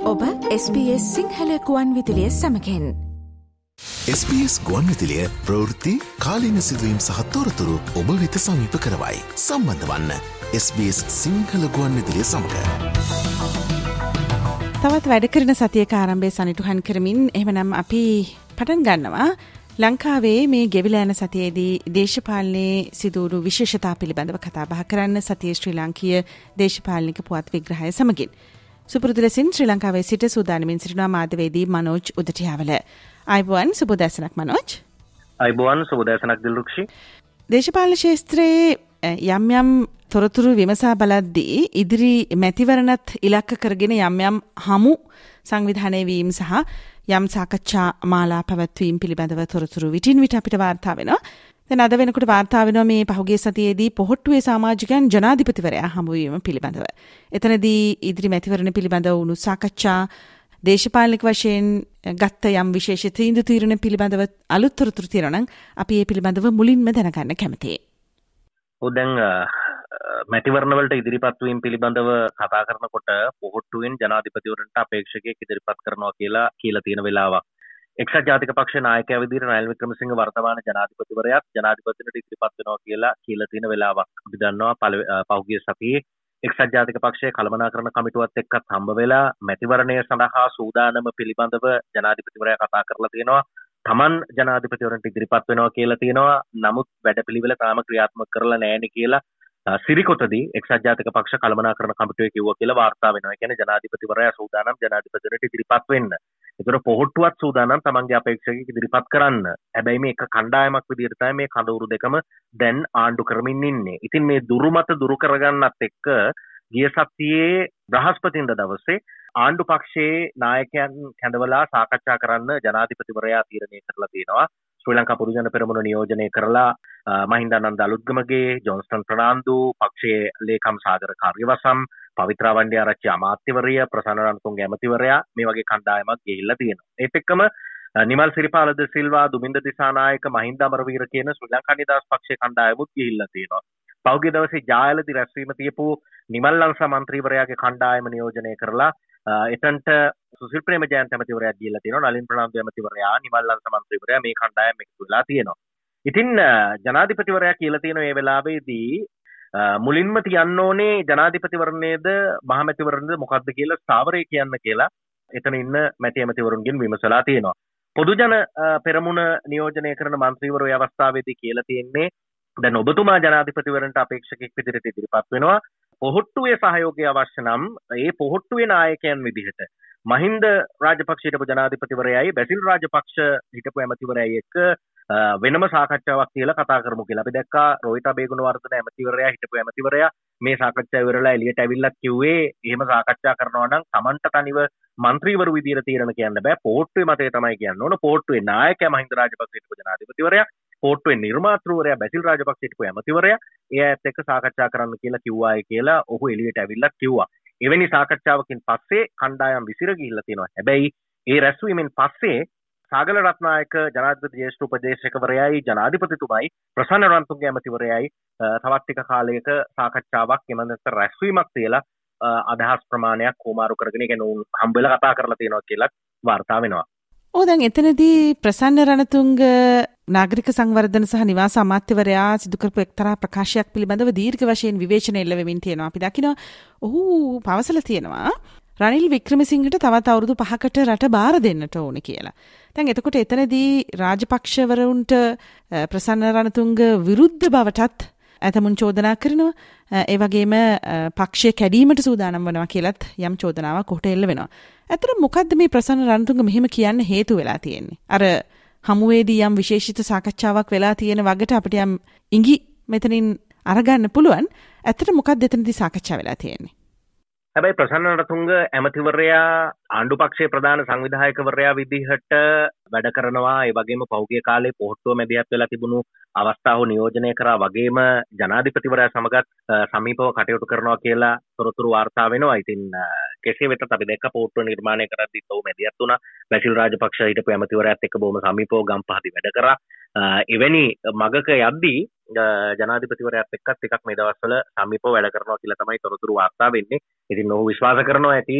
ඔබ SBS සිංහල ගුවන් විදිලිය සමකෙන් SBS ගුවන් විතිලිය ප්‍රවෘත්ති කාලීන සිදුවීම් සහ තොරතුරු ඔබ වෙත සමීප කරවයි. සම්බන්ධ වන්න SBS සිංහල ගුවන් විදිලිය සමඟ. තවත් වැඩ කරන සතියක ආරම්භය සනිටුහන් කරමින් එහමනම් අපි පටන් ගන්නවා. ලංකාවේ මේ ගෙවිලෑන සතියේදී දේශපාලනයේ සිදුවරු විශේෂතා පිළිබඳව කතාබහ කරන්න සතිය ශ්‍රී ලංකීය දේශපාලනික පුවත් විග්‍රහය සමගින්. සුපුරුදු ලෙසින් ශ්‍රී ලංකාවේ සිට සූදානමින් සිටිනවා මාධ්‍යවේදී මනෝජ් උදටියාවල. අයිබුවන් සුබදැසනක් මනෝජ්. අයිබුවන් සුබදැසනක් දිල්රුක්ෂි. දේශපාලන ශේත්‍රයේ යම් යම් තොරතුරු විමසා බලද්දී ඉදිරි මැතිවරණත් ඉලක්ක කරගෙන යම් යම් හමු සංවිධානය වීම සහ යම් සාකච්ඡා මාලා පැවැත්වීම් පිළිබඳව තොරතුරු විටින් විට අපිට වාර්තා වෙනවා. දැන් අද වෙනකොට වාර්තා වෙනවා මේ පහුගිය සතියේදී පොහොට්ටුවේ සමාජිකයන් ජනාධිපතිවරයා හමුවීම පිළිබඳව. එතනදී ඉදිරි මැතිවරණ පිළිබඳව වුණු සාකච්ඡා දේශපාලනික වශයෙන් ගත්ත යම් විශේෂ තීන්දුව තීරණ පිළිබඳව අලුත් තොරතුරු තියෙනවා නම් අපි ඒ පිළිබඳව මුලින්ම දැනගන්න කැමතියි. ඔව් දැන් මැතිවරණවලට ඉදිරිපත්වීම් පිළිබඳව කතා කරනකොට පොහොට්ටුවෙන් ජනාධිපතිවරන්ට අපේක්ෂකයෙක් ඉදිරිපත් කරනවා කියලා කියලා තියෙන වෙලාවක්. එක්සත් ජාතික පක්ෂ නායකයා විදිහට රනිල් වික්‍රමසිංහ වර්තමාන ජනාධිපතිවරයාත් ජනාධිපතිට ඉදිරිපත් වෙනවා කියලා කියලා තියෙන වෙලාවක්. අපි දන්නවා පහුගිය සතියේ එක්සත් ජාතික පක්ෂය කළමනාකරණ කමිටුවත් එක්කත් හම්බ වෙලා මැතිවරණය සඳහා සූදානම පිළිබඳව ජනාධිපතිවරයා කතා කරලා තියෙනවා. තමන් ජනාධිපතිවරන්ට ඉදිරිපත් වෙනවා කියලා තියෙනවා. නමුත් වැඩපිළිවෙල තාම ක්‍රියාත්මක කරලා නැහැ කියලා සිරිකොතදී එක්සත් ජාතික පක්ෂ කළමනාකරණ කමිටුවේ කිව්වා කියලා වාර්තා වෙනවා. ඒ කියන්නේ ජනාධිපතිවරයා සූදානම් ජනාධිපතිවරට ඉදිරිපත් වෙන්න. ඒතර පොහොට්ටුවත් සූදානම් තමන්ගේ අපේක්ෂකයෙක් ඉදිරිපත් කරන්න. හැබැයි මේ එක කණ්ඩායමක් විදිහට තමයි මේ කඳවුරු දෙකම දැන් ආණ්ඩු කරමින් ඉන්නේ. ඉතින් මේ දුරුමත දුරු කරගන්නත් එක්ක ගිය සතියේ බ්‍රහස්පතින්ද දවසේ ආණ්ඩු පක්ෂයේ නායකයන් කැඳවලා සාකච්ඡා කරන්න ජනාධිපතිවරයා තීරණය කරලා තියෙනවා. ශ්‍රී ලංකා පුරජන පෙරමුණ නියෝජනය කරලා මහින්දානන්ද අලුත්ගමගේ ජොන්ස්ටන් ප්‍රනාන්දු පක්ෂයේ ලේකම් සාගර කාර්යවසම් පවිත්‍රාවන්ඩ්‍ය ආරච්චි අමාත්‍යවරිය ප්‍රසන්නරන්තුන්ගේ ඇමතිවරයා මේ වගේ කණ්ඩායමක් ගිහිල්ලා තියෙනවා. ඒත් එක්කම නිමල් සිරිපාලද සිල්වා දුමින්ද දිසානායක මහින්ද අමරවීර කියන ශ්‍රී ලංකා නිදහස් පක්ෂයේ කණ්ඩායමුත් ගිහිල්ලා තියෙනවා. පෞගේ දවසේ ජායලති රැස්වීම තියපු නිමල් ලංසා මන්ත්‍රීවරයාගේ කණ්ඩායම නියෝජනය කරලා එතන්ට සුසිල් ප්‍රේම ජයන්ත ඇමතිවරයා කියලා තියෙනවා නලින් ප්‍රනාන්දු ඇමතිවරයා නිමල් ලංසා මන්ත්‍රීවරයා මේ කණ්ඩායම එකතු වෙලා තියෙනවා. ඉතින් ජනාධිපතිවරයා කියලා තියෙන මේ වෙලාවේදී මුලින්ම තියන්න ඕනේ ජනාධිපතිවරණයේද මහමැතිවරණද මොකක්ද කියලා ස්ථාවරය කියන්න කියලා එතන ඉන්න මැති ඇමතිවරුන්ගෙන් විමසලා තියෙනවා. පොදුජන පෙරමුණ නියෝජනය කරන මන්ත්‍රීවරු අවස්ථාවේදී කියලා තියෙන්නේ දැන් ඔබතුමා ජනාධිපතිවරන්ට අපේක්ෂකෙක් විදිහට ඉදිරිපත් වෙනවා. පොහොට්ටුවේ සහයෝගය අවශ්‍ය නම් ඒ පොහොට්ටුවේ නායකයන් විදිහට මහින්ද රාජපක්ෂ හිටපු ජනාධිපතිවරයයි බැසිල් රාජපක්ෂ හිටපු ඇමතිවරයයි එක්ක වෙනම සාකච්ඡාවක් කියලා කතා කරමු කියලා. අපි දැක්කා රෝහිත බේගුණවර්ධන ඇමතිවරයා හිටපු ඇමතිවරයා මේ සාකච්ඡාව ඉවරලා එළියට ඇවිල්ලා කිව්වේ එහෙම සාකච්ඡා කරනවා නම් Tamanට තනිව මන්ත්‍රීවරු විදියට තීරණ කියන්න බෑ. පොහොට්ටුවේ මතය තමයි කියන්න ඕන. පොහොට්ටුවේ නායකයා මහින්ද රාජපක්ෂ හිටපු ජනාධිපතිවරයා පොට්ටුවේ නිර්මාතෘවරයා බැසිල් රාජපක්ෂ හිටපු ඇමතිවරයා ඒ ඇත් එක්ක සාකච්ඡා කරන්න කියලා කිව්වායි කියලා ඔහු එළියට ඇවිල්ලා කිව්වා. එවැනි සාකච්ඡාවකින් පස්සේ කණ්ඩායම් විසිර ගිහිල්ලා තියෙනවා. හැබැයි ඒ රැස්වීමෙන් පස්සේ සාගල රත්නායක ජනාධිපති ජේෂ්ඨ උපදේශකවරයයි ජනාධිපතිතුමයි ප්‍රසන්න රන්තුන්ගේ ඇමතිවරයයි තවත් ටික කාලයක සාකච්ඡාවක් එමන්ත රැස්වීමක් තියලා අදහස් ප්‍රමාණයක් කෝමාරු කරගෙන එක නූන් හම්බෙලා කතා කරලා තියෙනවා කියලා වාර්තා වෙනවා. ඕ දැන් එතනදී ප්‍රසන්න රණතුංග නාගරික සංවර්ධන සහ නිවාස අමාත්‍යවරයා සිදු කරපු එක්තරා ප්‍රකාශයක් පිළිබඳව දීර්ඝ වශයෙන් විවේචන එල්ල වෙමින් තියෙනවා. අපි දකිනවා ඔහු පවසලා තියෙනවා රනිල් වික්‍රමසිංහට තවත් අවුරුදු 5කට රට බාර දෙන්නට ඕන කියලා. දැන් එතකොට එතනදී රාජපක්ෂවරුන්ට ප්‍රසන්න රණතුංග විරුද්ධ බවටත් ඇතමුන් චෝදනා කරනවා. ඒ වගේම පක්ෂය කැඩීමට සූදානම් වෙනවා කියලත් යම් චෝදනාවක් ඔහුට එල්ල වෙනවා. ඇතර මොකක්ද මේ ප්‍රසන්න රණතුංග මෙහෙම කියන්න හේතු වෙලා තියෙන්නේ? අර හමුවේදී යම් විශේෂිත සාකච්ඡාවක් වෙලා තියෙන වගට අපිට යම් ඉඟි මෙතනින් අරගන්න පුළුවන්. ඇත්තට මොකක්ද එතනදී සාකච්ඡා වෙලා තියෙන්නේ? හැබැයි ප්‍රසන්න රණතුංග ඇමතිවරයා ආණ්ඩුපක්ෂයේ ප්‍රධාන සංවිධායකවරයා විදිහට වැඩ කරනවා ඒ වගේම පෞගේ කාලේ පොහොට්ටුව මැදිහත් වෙලා තිබුණු අවස්ථාව නියෝජනය කරා වගේම ජනාධිපතිවරයා සමගත් සමීපව කටයුතු කරනවා කියලා තොරතුරු වාර්තා වෙනවා. ඉතින් කෙසේ වෙතත් අපි දැක්ක පොහොට්ටුව නිර්මාණය කරද්දී ඔහු මැදිහත් වුණා. බැසිල් රාජපක්ෂ හිටපු ඇමතිවරයාත් එක්ක බොහොම සමීපව ගම්පහදී වැඩ කරා. එවැනි මගක යද්දී ජනාධිපතිවරයාත් එක්කත් එකක් මේ දවස්වල සමීපව වැඩ කරනවා කියලා තමයි තොරතුරු වාර්තා වෙන්නේ. ඉතින් ඔහු විශ්වාස කරනවා ඇති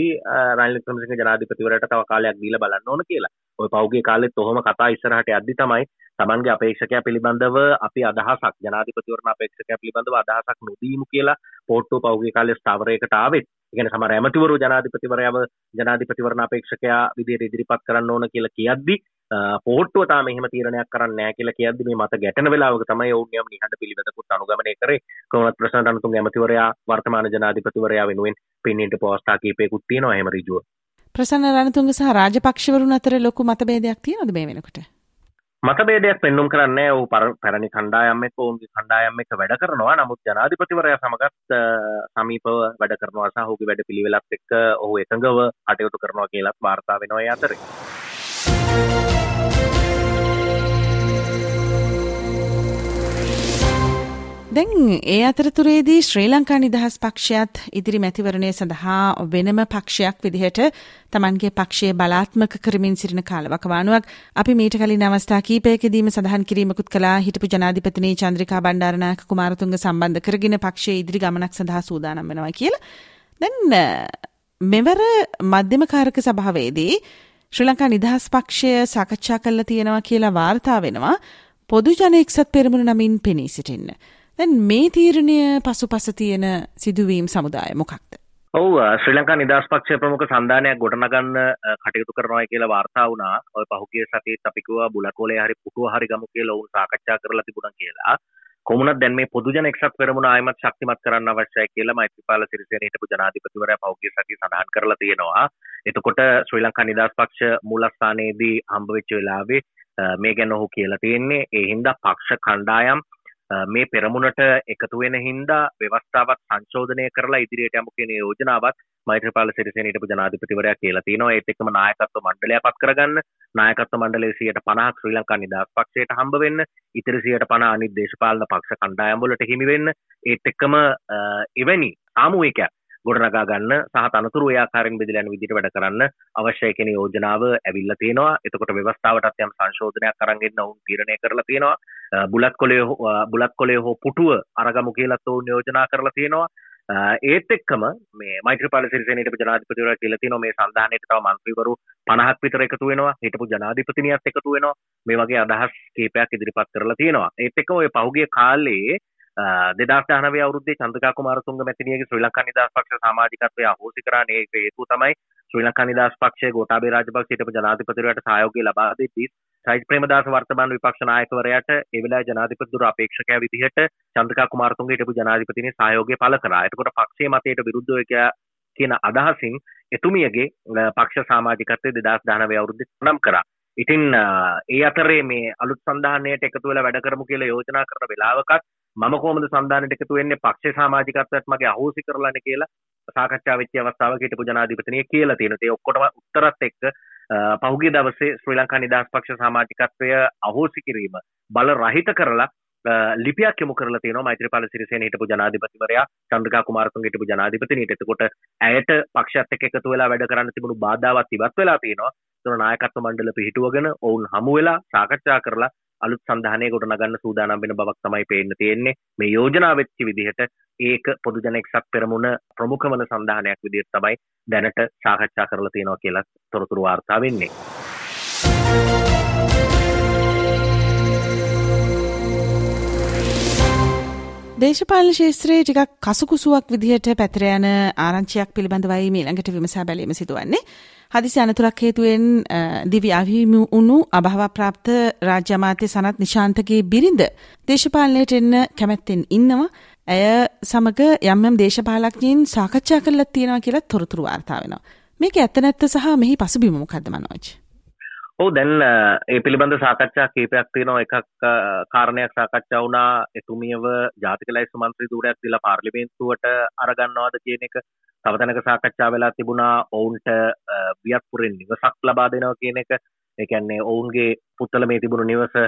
රනිල් වික්‍රමසිංහ ජනාධිපතිවරයාට තව කාලයක් දීලා බලන්න ඕන කියලා. ඔය පෞගේ කාලෙත් ඔහොම කතා ඉස්සරහට යද්දි තමයි තමන්ගේ අපේක්ෂකයා පිළිබඳව අපි අදහසක් ජනාධිපතිවරණ අපේක්ෂකයා පිළිබඳව අදහසක් නොදීමු කියලා පෝට්ටුව පෞගේ කාලේ ස්ථාවරයකට ආවෙත්. ඒ කියන්නේ සමහර ඇමතිවරු ජනාධිපතිවරයාව ජනාධිපතිවරණ අපේක්ෂකයා විදියට ඉදිරිපත් කරන්න ඕන කියලා කියද්දි පොහොට්ටුව තාම එහෙම තීරණයක් කරන්නේ නැහැ කියලා කියද්දි මේ මත ගැටෙන වෙලාවක තමයි ඔවුන් යම් නිහඬ පිළිවෙතකුත් අනුගමනය කරේ කොහොමත් ප්‍රශ්න රණතුංග ඇමතිවරයා වර්තමාන ජනාධිපතිවරයා වෙනුවෙන් පින්නින්ට පවස්ථා කීපයකුත් තියෙනවා එහෙම ඍජුව ප්‍රසන්න රණතුංග සහ රාජපක්ෂවරුන් අතර ලොකු මතභේදයක් තියෙනවද මේ වෙනකොට? මතබේදයක් පෙන්නුම් කරන්නේ ඔහු පැරණි කණ්ඩායම් එක්ක ඔවුන්ගේ කණ්ඩායම් එක්ක වැඩ කරනවා. නමුත් ජනාධිපතිවරයා සමගත් සමීපව වැඩ කරනවා සහ ඔහුගේ වැඩ පිළිවෙලත් එක්ක ඔහු එකඟව කටයුතු කරනවා කියලත් වාර්තා වෙනවා ඒ අතරේ. දැන් ඒ අතරතුරේදී ශ්‍රී ලංකා නිදහස් පක්ෂයත් ඉදිරි මැතිවරණය සඳහා වෙනම පක්ෂයක් විදිහට තමන්ගේ පක්ෂයේ බලාත්මක කරමින් සිටින කාලවකවානුවක් අපි මීට කලින් අවස්ථා කීපයකදීම සඳහන් කිරීමකුත් කළා හිටපු ජනාධිපතිනී චන්ද්‍රිකා බණ්ඩාරනායක කුමාරතුංග සම්බන්ධ කරගෙන පක්ෂයේ ඉදිරි ගමනක් සඳහා සූදානම් වෙනවා කියලා. දැන් මෙවර මධ්‍යම කාරක සභාවේදී ශ්‍රී ලංකා නිදහස් පක්ෂය සාකච්ඡා කරලා තියෙනවා කියලා වාර්තා වෙනවා පොදු ජන එක්සත් පෙරමුණ නමින් පෙනී සිටින්න. දැන් මේ තීරණය පසුපස තියෙන සිදුවීම් සමුදාය මොකක්ද? ඔව් ශ්‍රී ලංකා නිදහස් පක්ෂය ප්‍රමුඛ සන්ධානයක් ගොඩනගන්න කටයුතු කරනවා කියලා වාර්තා වුණා. ඔය පහුගිය සතියේත් අපි කිව්වා බුලකෝලේ හරි පුටුව හරි ගමු කියලා උන් සාකච්ඡා කරලා තිබුණා කියලා. කොමුණත් දැන් මේ පොදුජන එක්සත් පෙරමුණ ආයමත් ශක්තිමත් කරන්න අවශ්‍යයි කියලා මෛත්‍රීපාල සිරිසේන හිටපු ජනාධිපතිවරයා පහුගිය සතියේ සඳහන් කරලා තියෙනවා. එතකොට ශ්‍රී ලංකා නිදහස් පක්ෂ මූලස්ථානයේදී හම්බ වෙච්ච වෙලාවේ මේ ගැන ඔහු කියලා තියෙන්නේ ඒ හින්දා පක්ෂ කණ්ඩායම් මේ පෙරමුණට එකතු වෙන හින්දා ව්‍යවස්ථාවත් සංශෝධනය කරලා ඉදිරියට යමු කියන යෝජනාවත් මෛත්‍රීපාල සිරිසේන හිටපු ජනාධිපතිවරයා කියලා තියෙනවා. ඒත් එක්කම නායකත්ව මණ්ඩලයක් පත් කරගන්න. නායකත්ව මණ්ඩලයේ 150ක් ශ්‍රී ලංකා නිදහස් පක්ෂයට හම්බ වෙන්න. ඉතිරි 150 අනිත් දේශපාලන පක්ෂ කණ්ඩායම් වලට හිමි වෙන්න. ඒත් එක්කම එවැනි සාමූහිකයක් ගොඩනගා ගන්න සහ තනතුරු ඒ ආකාරයෙන් බෙදලා යන විදිහට වැඩ කරන්න අවශ්‍යයි කියන යෝජනාව ඇවිල්ලා තියෙනවා. එතකොට ව්‍යවස්ථාවටත් යම් සංශෝධනයක් අරන් එන්න උන් තීරණය කරලා තියෙනවා. බුලත් කොලේ බුලත් කොලේ හෝ පුටුව අරගමු කියලාත් උන් යෝජනා කරලා තියෙනවා. ඒත් එක්කම මේ මෛත්‍රපාල සිරිසේන හිටපු ජනාධිපතිවරයා කියලා තියෙනවා මේ සංධානයට තව මන්ත්‍රීවරු 50ක් විතර එකතු වෙනවා හිටපු ජනාධිපතිනියත් එකතු වෙනවා මේ වගේ අදහස් කීපයක් ඉදිරිපත් කරලා තියෙනවා ඒත් එක්කම ඔය පහුගිය කාලේ දෙදස් දානවේ අවුද්දේ චන්දකා කුමාරතුංග මැතිනියගේ ශ්‍රී ලංකා නිදහස් පක්ෂ සමාජිකත්වය අහෝසි කරන්නේ ඒක හේතුව තමයි ශ්‍රී ලංකා නිදහස් පක්ෂයේ ගෝඨාභය රාජපක්ෂ හිටපු ජනාධිපතිවරයාට සහයෝගය ලබා දෙද්දී සයිජ් ප්‍රේමදාස වර්තමාන විපක්ෂ නායකවරයාට ඒ වෙලාවේ ජනාධිපතිතුරු අපේක්ෂකයා විදිහට චන්දකා කුමාරතුංග හිටපු ජනාධිපතිනේ සහයෝගය පළ කරා. එතකොට පක්ෂයේ මතයට විරුද්ධව කියන අදහසින් එතුමියගේ පක්ෂ සමාජිකත්වය දෙදස් දානවේ අවුරුද්දේ නම් කරා. ඉතින් ඒ අතරේ මේ අලුත් සන්ධානයට එකතු වෙලා වැඩ කරමු කියලා යෝජනා කරන වෙලාවකත් මම කොහොමද සන්ධානයට එකතු වෙන්නේ පක්ෂ සමාජිකත්වයට මගේ අහෝසි කරලානේ කියලා සාකච්ඡා වෙච්ච අවස්ථාවක හිටපු ජනාධිපතිනිය කියලා තියෙනවා. ඒ ඔක්කොටම උත්තරත් එක්ක පහුගිය දවසේ ශ්‍රී ලංකා නිදහස් පක්ෂ සමාජිකත්වය අහෝසි කිරීම බල රහිත කරලා ලිපියක් යොමු කරලා තියෙනවා මෛත්‍රීපාල සිරිසේන හිටපු ජනාධිපතිවරයා චන්ද්‍රකා කුමාරතුංග හිටපු ජනාධිපතිනියට. එතකොට ඇයට පක්ෂයත් එක්ක එකතු වෙලා වැඩ කරන්න තිබුණු බාධාවත් ඉවත් වෙලා තියෙනවා. ඒතර නායකත්ව මණ්ඩල පිහිටුවගෙන ඔවුන් හමු වෙලා සාකච්ඡා කරලා අලුත් සඳහනය ගොඩ නගන්න සූදානම් වෙන බවක් තමයි පේන්න තියෙන්නේ මේ යෝජනා වෙච්ච විදිහට ඒක පොදු ජන එක්සත් පෙරමුණ ප්‍රමුඛ වන සඳහනයක් විදිහට තමයි දැනට සාකච්ඡා කරලා තියෙනවා කියලා තොරතුරු වාර්තා වෙන්නේ දේශපාලන ශේත්‍රයේ ටිකක් කසුකුසුවක් විදිහට පැතිර යන ආරංචියක් පිළිබඳවයි මේ ළඟට විමසා බැලීම සිදුවන්නේ. හදිසි අනතුරක් හේතුවෙන් දිවි අහිමි වුණු අභාවප්‍රාප්ත රාජ්‍ය අමාත්‍ය සනත් නිශාන්තගේ බිරිඳ දේශපාලනයට එන්න කැමැත්තෙන් ඉන්නවා. ඇය සමග යම් යම් දේශපාලඥයින් සාකච්ඡා කරලා තියෙනවා කියලා තොරතුරු වාර්තා වෙනවා. මේක ඇත්ත නැත්ත සහ මෙහි පසුබිම මොකද්ද මනෝජ්? ඔව් දැන් ඒ පිළිබඳ සාකච්ඡා කීපයක් තියෙනවා. එකක් කාරණයක් සාකච්ඡා වුණා. එතුමියව ජාතික ලැයිස්තු මන්ත්‍රී ධූරයක් දීලා පාර්ලිමේන්තුවට අරගන්නවාද කියන එක තව තැනක සාකච්ඡා වෙලා තිබුණා. ඔවුන්ට වියත්පුරෙන් නිවසක් ලබා දෙනවා කියන එක. ඒ කියන්නේ ඔවුන්ගේ පුත්තල මේ තිබුණු නිවස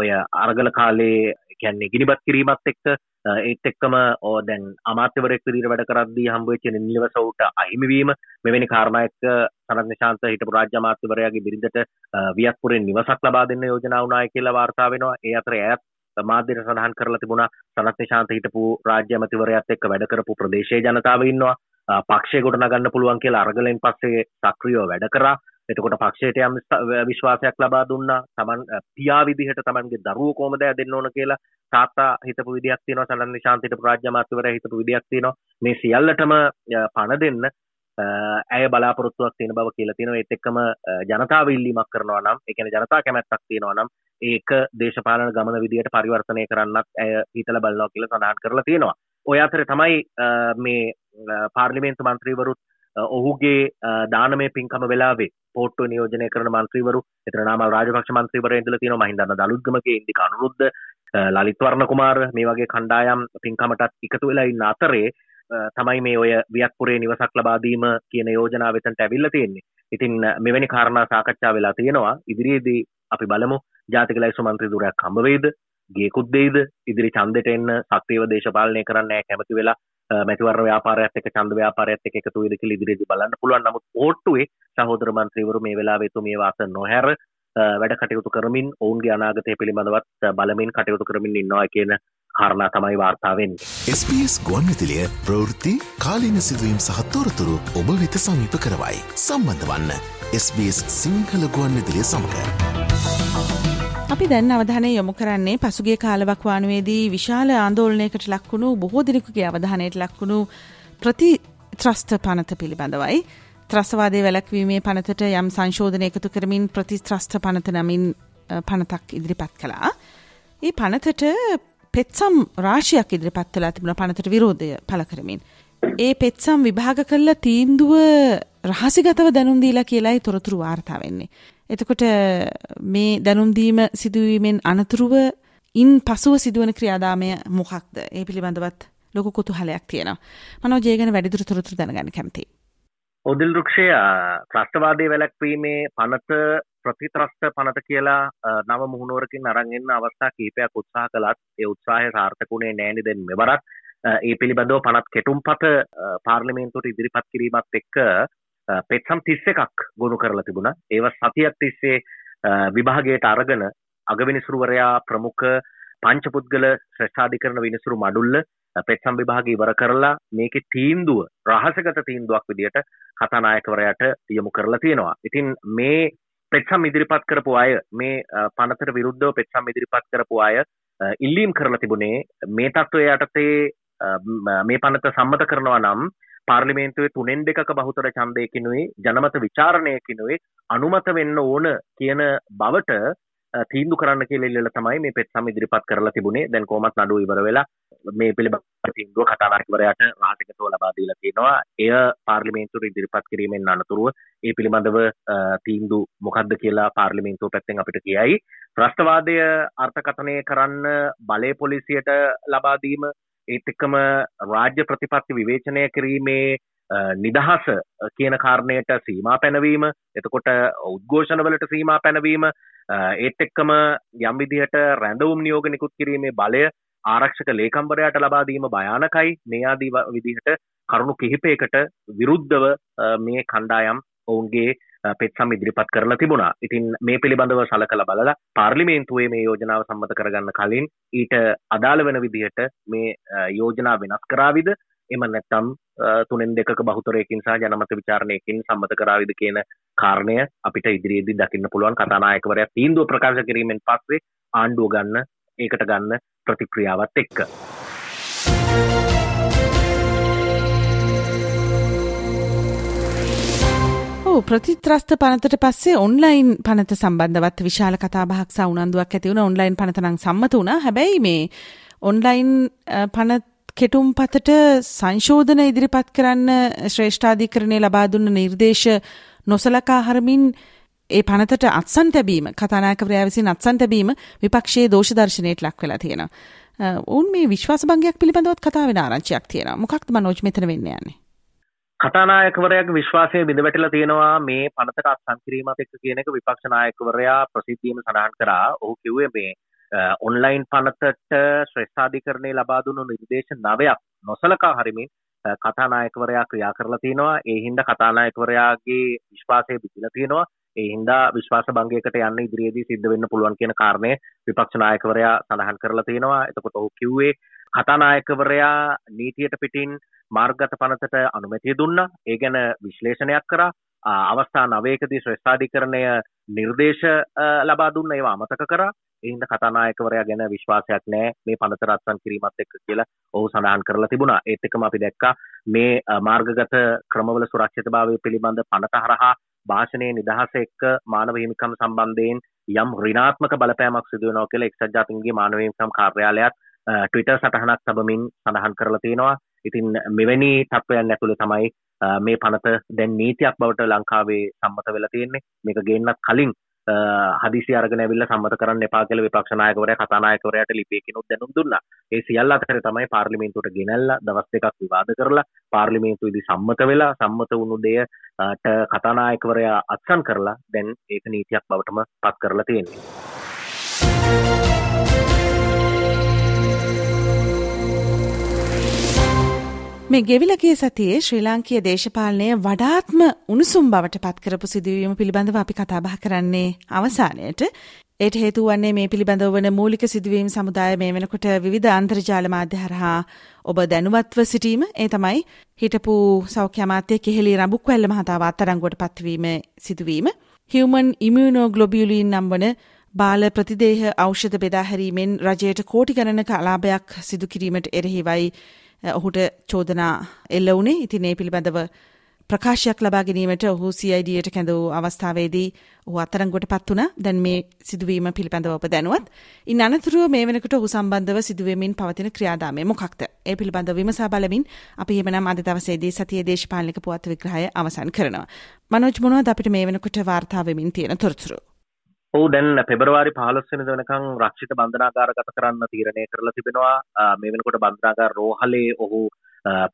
ඔය අරගල කාලේ කියන්නේ ගිනිබත් කිරීමත් එක්ක ඒත් එක්කම ඕ දැන් අමාත්‍යවරෙක් විදිහට වැඩ කරද්දී හම්බ වෙච්ච නිලවසවුට අහිමිවීම මෙවැනි කාරණා එක්ක සනත් නිශාන්ත හිටපු රාජ්‍ය අමාත්‍යවරයාගේ බිරිඳට වියත්පුරෙන් නිවසක් ලබා දෙන්න යෝජනා වුණායි කියලා වාර්තා වෙනවා. ඒ අතර ඈත් මාධ්‍යට සඳහන් කරලා තිබුණා සනත් නිශාන්ත හිටපු රාජ්‍ය අමාත්‍යවරයාත් එක්ක වැඩ කරපු ප්‍රදේශයේ ජනතාව ඉන්නවා. පක්ෂය ගොඩනගන්න පුළුවන් කියලා අරගලෙන් පස්සේ සක්‍රියව වැඩ කරා. එතකොට පක්ෂයට යම් විශ්වාසයක් ලබා දුන්නා තමන් පියා විදිහට තමන්ගේ දරුවෝ කොහොමද දෙන්න ඕන කියලා තාත්තා හිතපු විදියක් තියෙනවා සනන් නිශාන්ත හිටපු රාජ්‍ය අමාත්‍යවරයා හිතපු විදියක් තියෙනවා. මේ සියල්ලටම පණ දෙන්න ඇය බලාපොරොත්තුවක් තියෙන බව කියලා තියෙනවා. ඒත් එක්කම ජනතාව ඉල්ලීමක් කරනවා නම් ඒ කියන්නේ ජනතා කැමැත්තක් තියෙනවා නම් ඒක දේශපාලන ගමන විදියට පරිවර්තනය කරන්නත් ඇය හිතලා බලනවා කියලා සඳහන් කරලා තියෙනවා. ඔය අතරේ තමයි මේ පාර්ලිමේන්තු මන්ත්‍රීවරුත් ඔහුගේ දානමය පින්කම වෙලාවේ පෝට්ටු නියෝජනය කරන මන්ත්‍රීවරු එතන නාමල් රාජපක්ෂ මන්ත්‍රීවරය ඉඳලා තියෙනවා මහින්දන්න දලුද්ගමගේ ඉන්දික අනුරුද්ධ ලලිත් වර්ණ කුමාර මේ වගේ කණ්ඩායම් පින්කමටත් එකතු වෙලා ඉන්න අතරේ තමයි මේ ඔය වියත්පුරේ නිවසක් ලබා දීම කියන යෝජනාව එතනට ඇවිල්ලා තියෙන්නේ. ඉතින් මෙවැනි කාරණා සාකච්ඡා වෙලා තියෙනවා. ඉදිරියේදී අපි බලමු ජාතික ලයිස්තු මන්ත්‍රී ධුරයක් හම්බ වෙයිද? ගේකුත් දෙයිද? ඉදිරි ඡන්දෙට එන්න සක්‍රියව දේශපාලනය කරන්න කැමති වෙලා මැතිවරණ ව්‍යාපාරයත් එක්ක ඡන්ද ව්‍යාපාරයත් එක්ක එකතු වෙයිද කියලා ඉදිරියේදී බලන්න පුළුවන්. නමුත් ඕට්ටුවේ සහෝදර මන්ත්‍රීවරු මේ වෙලාවේ එතුමිය වාස නොහැර වැඩ කටයුතු කරමින් ඔවුන්ගේ අනාගතය පිළිබඳවත් බලමින් කටයුතු කරමින් ඉන්නවා කියන කාරණා තමයි වාර්තාවෙන්. SBS ගුවන්විතිලිය ප්‍රවෘත්ති කාලීන සිදුවීම් සහත්තෝරතුරු ඔබ වෙත සමීප කරවයි. සම්බන්ධ වන්න SBS සිංහල ගුවන්විදිලිය සමඟ. අපි දැන් අවධානය යොමු කරන්නේ පසුගේ කාලවක්වානුවේදී විශාල ආන්දෝලනයකට ලක්වුණු බොහෝ දිනෙකුගේ අවධානයට ලක්වුණු ප්‍රති ත්‍රස්ත පනත පිළිබඳවයි. ත්‍රස්වාදය වැලක්වීමේ පනතට යම් සංශෝධනය එකතු කරමින් ප්‍රතිත්‍රස්ථ පනත නමින් පනතක් ඉදිරිපත් කළා. ඒ පනතට පෙත්සම් රාශයක් ඉදිරිපත් කලා තිබුණ පනතට විරෝධය පල කරමින්. ඒ පෙත්සම් විභාග කල්ල තීන්දුව රහසිගතව දැනුම්දීලා කියලායි තොරතුරු වාර්තා වෙන්නේ. එතකොට මේ දැනුම්දීම සිදුවීමෙන් අනතුරුව ඉන් පසුව සිදුවන ක්‍රියාදාමය මොකක්ද ඒ පිළිබඳවත් ලොකු කුතුහලයක් තියෙනවා. මනෝ ජයගන වැඩිදුර තොරතුරු දැනගන්න කැමතියි. ඔදිල් රුක්ෂය ත්‍රස්තවාදය වැලැක්වීමේ පනත ප්‍රතිත්‍රස්ත පනත කියලා නව මුහුණුවරකින් අරන්ගන්න අවස්ථා කීපයක් උත්සාහ කළත් ඒ උත්සාහය සාර්ථකුණේ නෑනි දෙෙන් මෙවරත් ඒ පිළිබඳව පනත් කෙටුම් පත පාර්ලිමේන්තුවට ඉදිරිපත් කිරීමත් එක්ක පෙත්සම් තිස්ස එකක් ගොුණු කරලා තිබුණ ඒව සතියක් තිස්සේ විභාගයට අරගෙන අගවිනිසුරුවරයා ප්‍රමුඛ පංචපුද්ගල ශ්‍රෂ්ඨාධිකරන විනිසුරු මඩුල්ල පෙත්සම් විභාග ඉවර කරලා මේක තීන්දුව රහසගත තීන්දුවක් විදියට කතානායකවරයට යොමු කරලා තියෙනවා. ඉතින් මේ පෙත්සම් ඉදිරිපත් කරපු අය මේ පනතට විරුද්ධව පෙත්සම් ඉදිරිපත් කරපු අය ඉල්ලීම් කරලා තිබුණේ මේ තත්ත්වය යටතේ මේ පනත සම්මත කරනවා නම් පාර්ලිමේන්තුවේ තුනෙන් දෙකක බහුතර ඡන්දයකිනුයි ජනමත විචාරණයකිනුයි අනුමත වෙන්න ඕන කියන බවට තීන්දුව කරන්න කියලා ඉල්ලලා තමයි මේ පෙත්සම් ඉදිරිපත් කරලා තිබුණේ. දැන් කොහොමත් නඩුව ඉවර වෙලා මේ පිළිබඳ තීන්දුව කතානායකවරයාට රාජකත්ව ලබා දීලා තියෙනවා. එය පාර්ලිමේන්තුවට ඉදිරිපත් කිරීමෙන් අනතුරුව ඒ පිළිබඳව තීන්දුව මොකක්ද කියලා පාර්ලිමේන්තුව පැත්තෙන් අපිට කියයි. ත්‍රස්තවාදය අර්ථකථනය කරන්න බලය පොලිසියට ලබා දීම ඒත් එක්කම රාජ්‍ය ප්‍රතිපත්ති විවේචනය කිරීමේ නිදහස කියන කාරණයට සීමා පැනවීම එතකොට උද්ඝෝෂණවලට සීමා පැනවීම ඒත් එක්කම යම් විදිහට රැඳවුම් නියෝග නිකුත් කිරීමේ බලය ආරක්ෂක ලේකම්බරයට ලබා දීම භයානකයි. මේ ආදී විදිහට කරුණු කිහිපයකට විරුද්ධව මේ කණ්ඩායම් ඔවුන්ගේ පෙත්සම් ඉදිරිපත් කරලා තිබුණා. ඉතින් මේ පිළිබඳව සලකල බලලා පාර්ලිමේන්තුවේ මේ යෝජනාව සම්මත කරගන්න කලින් ඊට අදාළ වෙන විදිහට මේ යෝජනා වෙනස් කරාවිද? එම නැත්තම් තුනෙන් දෙක බහුතරයකින් සහ ජනමත විචාරණයකින් සම්මත කරාවිද කියන කාරණය අපිට ඉදිරියේදී දකින්න පුළුවන්. කතානායකවරයා තීන්දුව ප්‍රකාශ කිරීමෙන් පස්සේ ආණ්ඩුව ගන්න ඒකට ගන්න ප්‍රතික්‍රියාවත් එක්ක. ප්‍රතිත්‍රස්ත පනතට පස්සේ ඔන්ලයින් පනත සම්බන්ධවත් විශාල කතාබහක් සවුනන්දුවක් ඇතිවුණ ඔන්ලයින් පනතනං සම්මත වුණ හැබැයි මේ ඔන්ලයින් පනත් කෙටුම් පතට සංශෝධන ඉදිරිපත් කරන්න ශ්‍රේෂ්ඨාධිකරණය ලබා දුන්න නිර්දේශ නොසලකා හරමින් ඒ පනතට අත්සන් තැබීම කතානායකවරයා විසින් අත්සන් තැබීම විපක්ෂයේ දෝෂ දර්ශනයට ලක් වෙලා තියෙනවා. උන් මේ විශ්වාස භංගයක් පිළිබඳවත් කතා වෙන ආරංචියක් තියෙනවා. මොකක්ද මනෝජ් මෙතන වෙන්නේ යන්නේ? කතානායකවරයාගේ විශ්වාසය බිඳ වැටිලා තියෙනවා මේ පනතට අත්සන් කිරීමත් එක්ක කියන එක විපක්ෂ නායකවරයා ප්‍රසිද්ධියම සඳහන් කරා. ඔහු කිව්වේ මේ ඔන්ලයින් පනතට ශ්‍රේෂ්ඨාධිකරණය ලබා දුන්නු නිර්දේශ නවයක් නොසලකා හරිමින් කතානායකවරයා ක්‍රියා කරලා තියෙනවා. ඒ හින්දා කතානායකවරයාගේ විශ්වාසය බිඳිලා තියෙනවා. ඒ හින්දා විශ්වාස භංගයකට යන්න ඉදිරියේදී සිද්ධ වෙන්න පුළුවන් කියන කාරණය විපක්ෂ නායකවරයා සඳහන් කරලා තියෙනවා. එතකොට ඔහු කිව්වේ කතානායකවරයා නීතියට පිටින් මාර්ගගත පනතට අනුමැතිය දුන්නා. ඒ ගැන විශ්ලේෂණයක් කරා. අවස්ථා නවයකදී ශ්‍රේෂ්ඨාධිකරණය නිර්දේශ ලබා දුන්න ඒවා අමතක කරා. ඒ හින්දා කතානායකවරයා ගැන විශ්වාසයක් නැහැ මේ පනත රත්සන් කිරීමත් එක්ක කියලා ඔහු සඳහන් කරලා තිබුණා. ඒත් එක්කම අපි දැක්කා මේ මාර්ගගත ක්‍රමවල සුරක්ෂිතභාවය පිළිබඳ පනත හරහා භාෂණය නිදහස එක්ක මානව හිමිකම් සම්බන්ධයෙන් යම් ඍණාත්මක බලපෑමක් සිදු වෙනවා කියලා එක්සත් ජාතීන්ගේ මානව හිමිකම් කාර්යාලයත් ට්විටර් සටහනක් තබමින් සඳහන් කරලා තියෙනවා. ඉතින් මෙවැනි තත්ත්වයන් ඇතුළේ තමයි මේ පනත දැන් නීතියක් බවට ලංකාවේ සම්මත වෙලා තියෙන්නේ. මේක ගේන්නත් කලින් හදිසි අරගෙන ඇවිල්ලා සම්මත කරන්න එපා කියලා විපක්ෂ නායකවරයා කතානායකවරයාට ලිපියකිනුත් දැනුම් දුන්නා. ඒ සියල්ල අතර තමයි පාර්ලිමේන්තුවට ගෙනල්ලා දවස් දෙකක් විවාද කරලා පාර්ලිමේන්තුවේදී සම්මත වෙලා සම්මත වුණු දෙයට කතානායකවරයා අත්සන් කරලා දැන් ඒක නීතියක් බවටම පත් කරලා තියෙන්නේ. මේ ගෙවිලගේ සතියේ ශ්‍රී ලාංකීය දේශපාලනය වඩාත්ම උණුසුම් බවට පත්කරපු සිදුවීම පිළිබඳව අපි කතාබහ කරන්නේ අවසානයට. ඒට හේතු වන්නේ මේ පිළිබඳව වන මූලික සිදුවීම් සමුදාය මේ වෙනකොට විවිධ අන්තර්ජාල මාධ්‍ය හරහා ඔබ දැනුවත්ව සිටීම ඒ තමයි හිටපු සෞඛ්‍ය අමාත්‍ය කෙහෙලි රඹුක්වැල්ල මහතාව අත්අඩංගුවට පත්වීම සිදුවීම. හියුමන් ඉමියුනෝග්ලොබියුලින් නම් වන බාල ප්‍රතිදේහ ඖෂධ බෙදා හැරීමෙන් රජයට කෝටි ගණනක අලාභයක් සිදු කිරීමට එරෙහිවයි ඔහුට චෝදනා එල්ල වුණේ ඉතින් ඒ පිළිබඳව ප්‍රකාශයක් ලබා ගැනීමට ඔහු CIDයට කැඳ වූ අවස්ථාවේදී ඔහු අත්තරංගුවට පත් වුණා. දැන් මේ සිදුවීම පිළිබඳව ඔබ දැනුවත්. ඉන් අනතුරුව මේ වෙනකොට ඔහු සම්බන්ධව සිදුවෙමින් පවතින ක්‍රියාදාමය මොකක්ද? ඒ පිළිබඳව විමසා බලමින් අපි එහෙමනම් අද දවසේදී සතියේ දේශපාලනික පුවත් විග්‍රහය අවසන් කරනවා. මනෝජ් මොනවද අපිට මේ වෙනකොට වාර්තා වෙමින් තියෙන තොරතුරු? ඔහු දැන් පෙබරවාරි පහළොස්වෙනි වෙනකන් රක්ෂිත බන්ධනාගාරගත කරන්න තීරණය කරලා තිබෙනවා. මේ වෙනකොට බන්ධනාගාර රෝහලේ ඔහු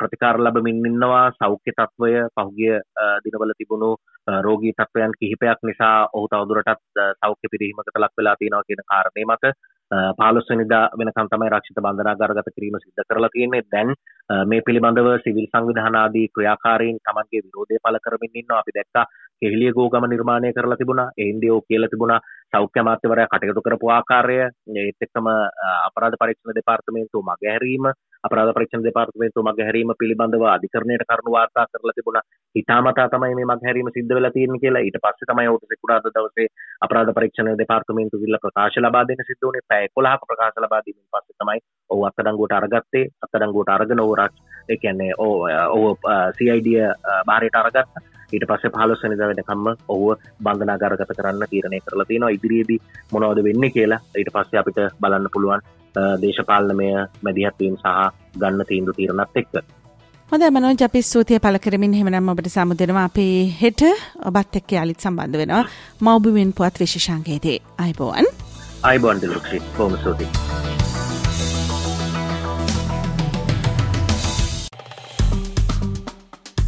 ප්‍රතිකාර ලබමින් ඉන්නවා. සෞඛ්‍ය තත්ත්වය පහුගිය දිනවල තිබුණු රෝගී තත්ත්වයන් කිහිපයක් නිසා ඔහු තවදුරටත් සෞඛ්‍ය පිරිහීමකට ලක් වෙලා තියෙනවා කියන කාරණේ මත පාලොස්වනිදා වෙනකම් තමයි රක්ෂිත බන්ධනාගාරගත කිරීම සිද්ධ කරලා තියෙන්නේ. දැන් මේ පිළිබඳව සිවිල් සංවිධානාදී ක්‍රියාකාරීන් තමන්ගේ විරෝධය පළ කරමින් ඉන්නවා. අපි දැක්කා කෙහිලිය ගෝගම නිර්මාණය කරලා තිබුණා ඒන්දියෝ කියලා තිබුණා. සෞඛ්‍ය අමාත්‍යවරයා කටයුතු කරපු ආකාරය ඒත් එක්කම අපරාධ පරීක්ෂණ දෙපාර්තමේන්තුව මගහැරීම අපරාධ පරීක්ෂණ දෙපාර්තමේන්තුව මගහැරීම පිළිබඳව අධිකරණයට කරුණු වාර්තා කරලා තිබුණා. හිතාමතා තමයි මේ මගහැරීම සිද්ධ වෙලා තියෙන්නේ කියලා. ඊට පස්සේ තමයි ඔහුට සිකුරාදා දවසේ අපරාධ පරීක්ෂණ දෙපාර්තමේන්තුව විල්ල ප්‍රකාශ ලබා දෙන්න සිද්ධ වුණේ. පැය 11ක ප්‍රකාශ ලබා දීමෙන් පස්සේ තමයි ඔහු අත්අඩංගුවට අරගත්තේ. අත්අඩංගුවට අරගෙන ඔහු ඒ කියන්නේ ඔහු CID බාරයට අරගත්තා. ඊට පස්සේ පහළොස්වැනිදා වෙනකම්ම ඔහුව බන්ධනාගාරගත කරන්න තීරණය කරලා තියෙනවා. ඉදිරියේදී මොනවද වෙන්නේ කියලා ඊට පස්සේ අපිට බලන්න පුළුවන් දේශපාලනමය මැදිහත්වීම් සහ ගන්න තීන්දුව තීරණත් එක්ක. හොඳ මනෝජ අපි ස්තුතිය පළ කරමින් එහෙමනම් ඔබට සමුදෙනවා. අපි හෙට ඔබත් එක්ක යාලිත් සම්බන්ධ වෙනවා. මව්බිමින් පුවත් විශේෂාංගයේදී. අයිබෝවන්. අයිබෝන් දිලුක්ෂි. බොහොම ස්තුතියි